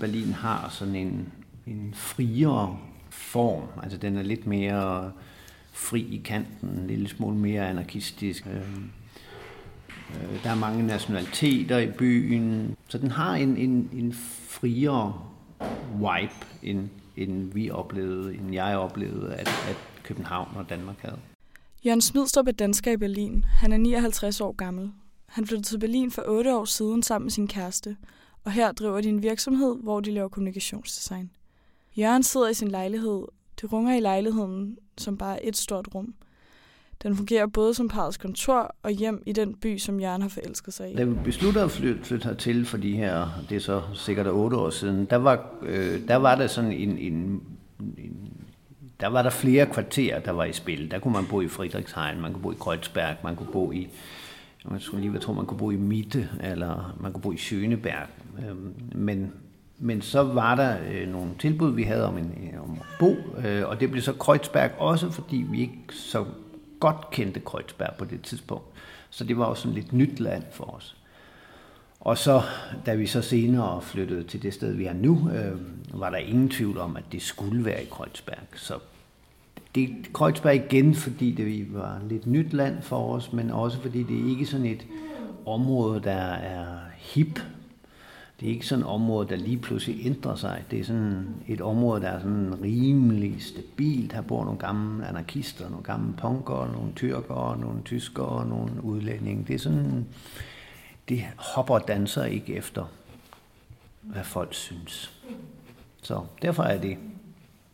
Berlin har sådan en, en friere form. Altså den er lidt mere fri i kanten, en lille smule mere anarkistisk. Øhm, øh, der er mange nationaliteter i byen, så den har en, en, en friere vibe, end, end vi oplevede, end jeg oplevede, at, at København og Danmark havde. Jørgen Smidstrup er dansker i Berlin. Han er 59 år gammel. Han flyttede til Berlin for 8 år siden sammen med sin kæreste, og her driver de en virksomhed, hvor de laver kommunikationsdesign. Jørgen sidder i sin lejlighed. Det runger i lejligheden som bare et stort rum. Den fungerer både som parrets kontor og hjem i den by, som Jørgen har forelsket sig i. Da vi besluttede at flytte, flytte hertil for de her, det er så sikkert otte år siden, der var, øh, der var der sådan en, en, en der var der flere kvarterer, der var i spil. Der kunne man bo i Friedrichshain, man kunne bo i Kreuzberg, man kunne bo i, man skulle lige tro, man kunne bo i Mitte, eller man kunne bo i Schöneberg. Øhm, men, men så var der øh, nogle tilbud, vi havde om, en, øh, om at bo, øh, og det blev så Kreuzberg også, fordi vi ikke så godt kendte Kreuzberg på det tidspunkt. Så det var også sådan lidt nyt land for os. Og så, da vi så senere flyttede til det sted, vi er nu, øh, var der ingen tvivl om, at det skulle være i Kreuzberg. Så det Kreuzberg igen, fordi det var lidt nyt land for os, men også fordi det er ikke sådan et område, der er hip. Det er ikke sådan et område, der lige pludselig ændrer sig. Det er sådan et område, der er sådan rimelig stabilt. Her bor nogle gamle anarkister, nogle gamle punkere, nogle tyrkere, nogle tyskere, nogle udlændinge. Det er sådan det hopper og danser ikke efter, hvad folk synes. Så derfor er det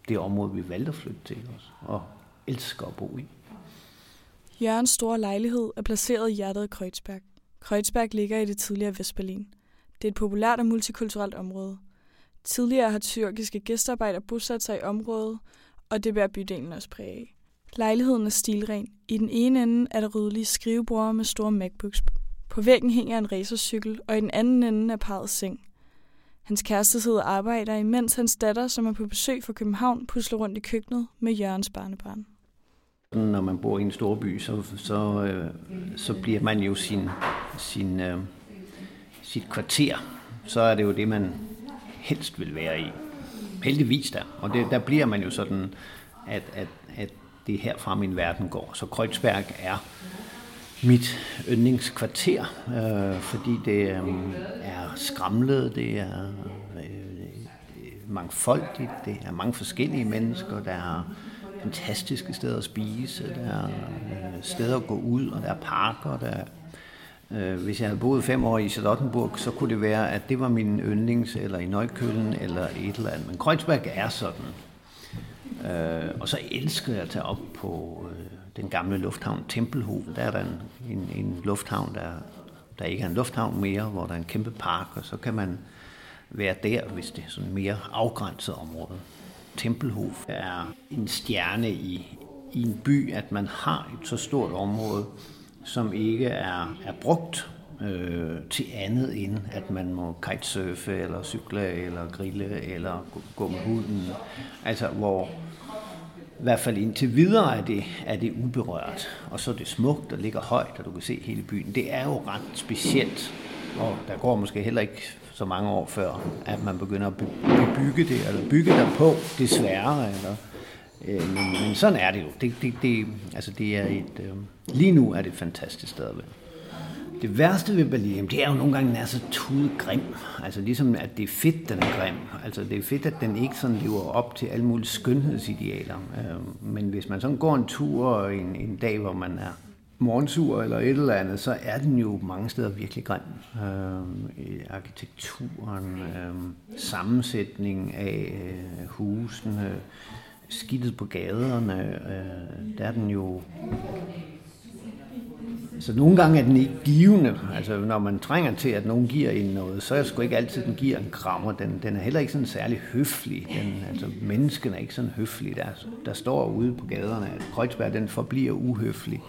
det område, vi valgte at flytte til os, og elsker at bo i. Jørgens store lejlighed er placeret i hjertet af Kreuzberg. Kreuzberg ligger i det tidligere Vestberlin. Det er et populært og multikulturelt område. Tidligere har tyrkiske gæstearbejdere bosat sig i området, og det bærer bydelen også præge af. Lejligheden er stilren. I den ene ende er der ryddelige skriveborde med store MacBooks på væggen hænger en racercykel, og i den anden ende er parrets seng. Hans kæreste sidder og arbejder, imens hans datter, som er på besøg fra København, pusler rundt i køkkenet med Jørgens barnebarn. Når man bor i en stor by, så, så, øh, så bliver man jo sin, sin, øh, sit kvarter. Så er det jo det, man helst vil være i. Heldigvis der. Og det, der bliver man jo sådan, at, at, at det er herfra min verden går. Så Kreuzberg er mit yndlingskvarter, øh, fordi det øh, er skramlet, det er øh, mangfoldigt, det er mange forskellige mennesker, der er fantastiske steder at spise, der er øh, steder at gå ud, og der er parker, der er Øh, hvis jeg havde boet fem år i Charlottenburg, så kunne det være, at det var min yndlings, eller i Nøjkølen, eller et eller andet. Men Kreuzberg er sådan. Øh, og så elsker jeg at tage op på øh, den gamle lufthavn Tempelhof. Der er der en, en, en lufthavn, der, der ikke er en lufthavn mere, hvor der er en kæmpe park, og så kan man være der, hvis det er sådan mere afgrænset område. Tempelhof er en stjerne i, i en by, at man har et så stort område, som ikke er, er brugt øh, til andet end, at man må kitesurfe, eller cykle, eller grille, eller gå, gå med hunden. Altså, hvor i hvert fald indtil videre er det, er det uberørt. Og så er det smukt og ligger højt, og du kan se hele byen. Det er jo ret specielt, og der går måske heller ikke så mange år før, at man begynder at bebygge det, eller bygge der på, desværre. Eller, øh, men, men sådan er det jo. Det, det, det, altså det er et, øh, lige nu er det et fantastisk sted at være. Det værste ved Berlin, det er jo nogle gange, den er så tudegrim. Altså ligesom, at det er fedt, den er grim. Altså det er fedt, at den ikke sådan lever op til alle mulige skønhedsidealer. Øhm, men hvis man sådan går en tur en, en dag, hvor man er morgensur eller et eller andet, så er den jo mange steder virkelig grim. Øh, arkitekturen, øh, sammensætning af øh, husene, skidtet på gaderne, øh, der er den jo så nogle gange er den ikke givende. Altså når man trænger til, at nogen giver en noget, så er det sgu ikke altid, den giver en krammer. Den, den er heller ikke sådan særlig høflig. Den, altså mennesken er ikke sådan høflig. Der, der står ude på gaderne, at Kreuzberg den forbliver uhøflig.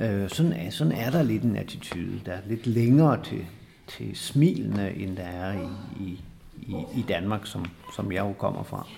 Øh, sådan, er, sådan er der lidt en attitude. Der er lidt længere til, til smilene, end der er i, i, i, i Danmark, som, som jeg jo kommer fra.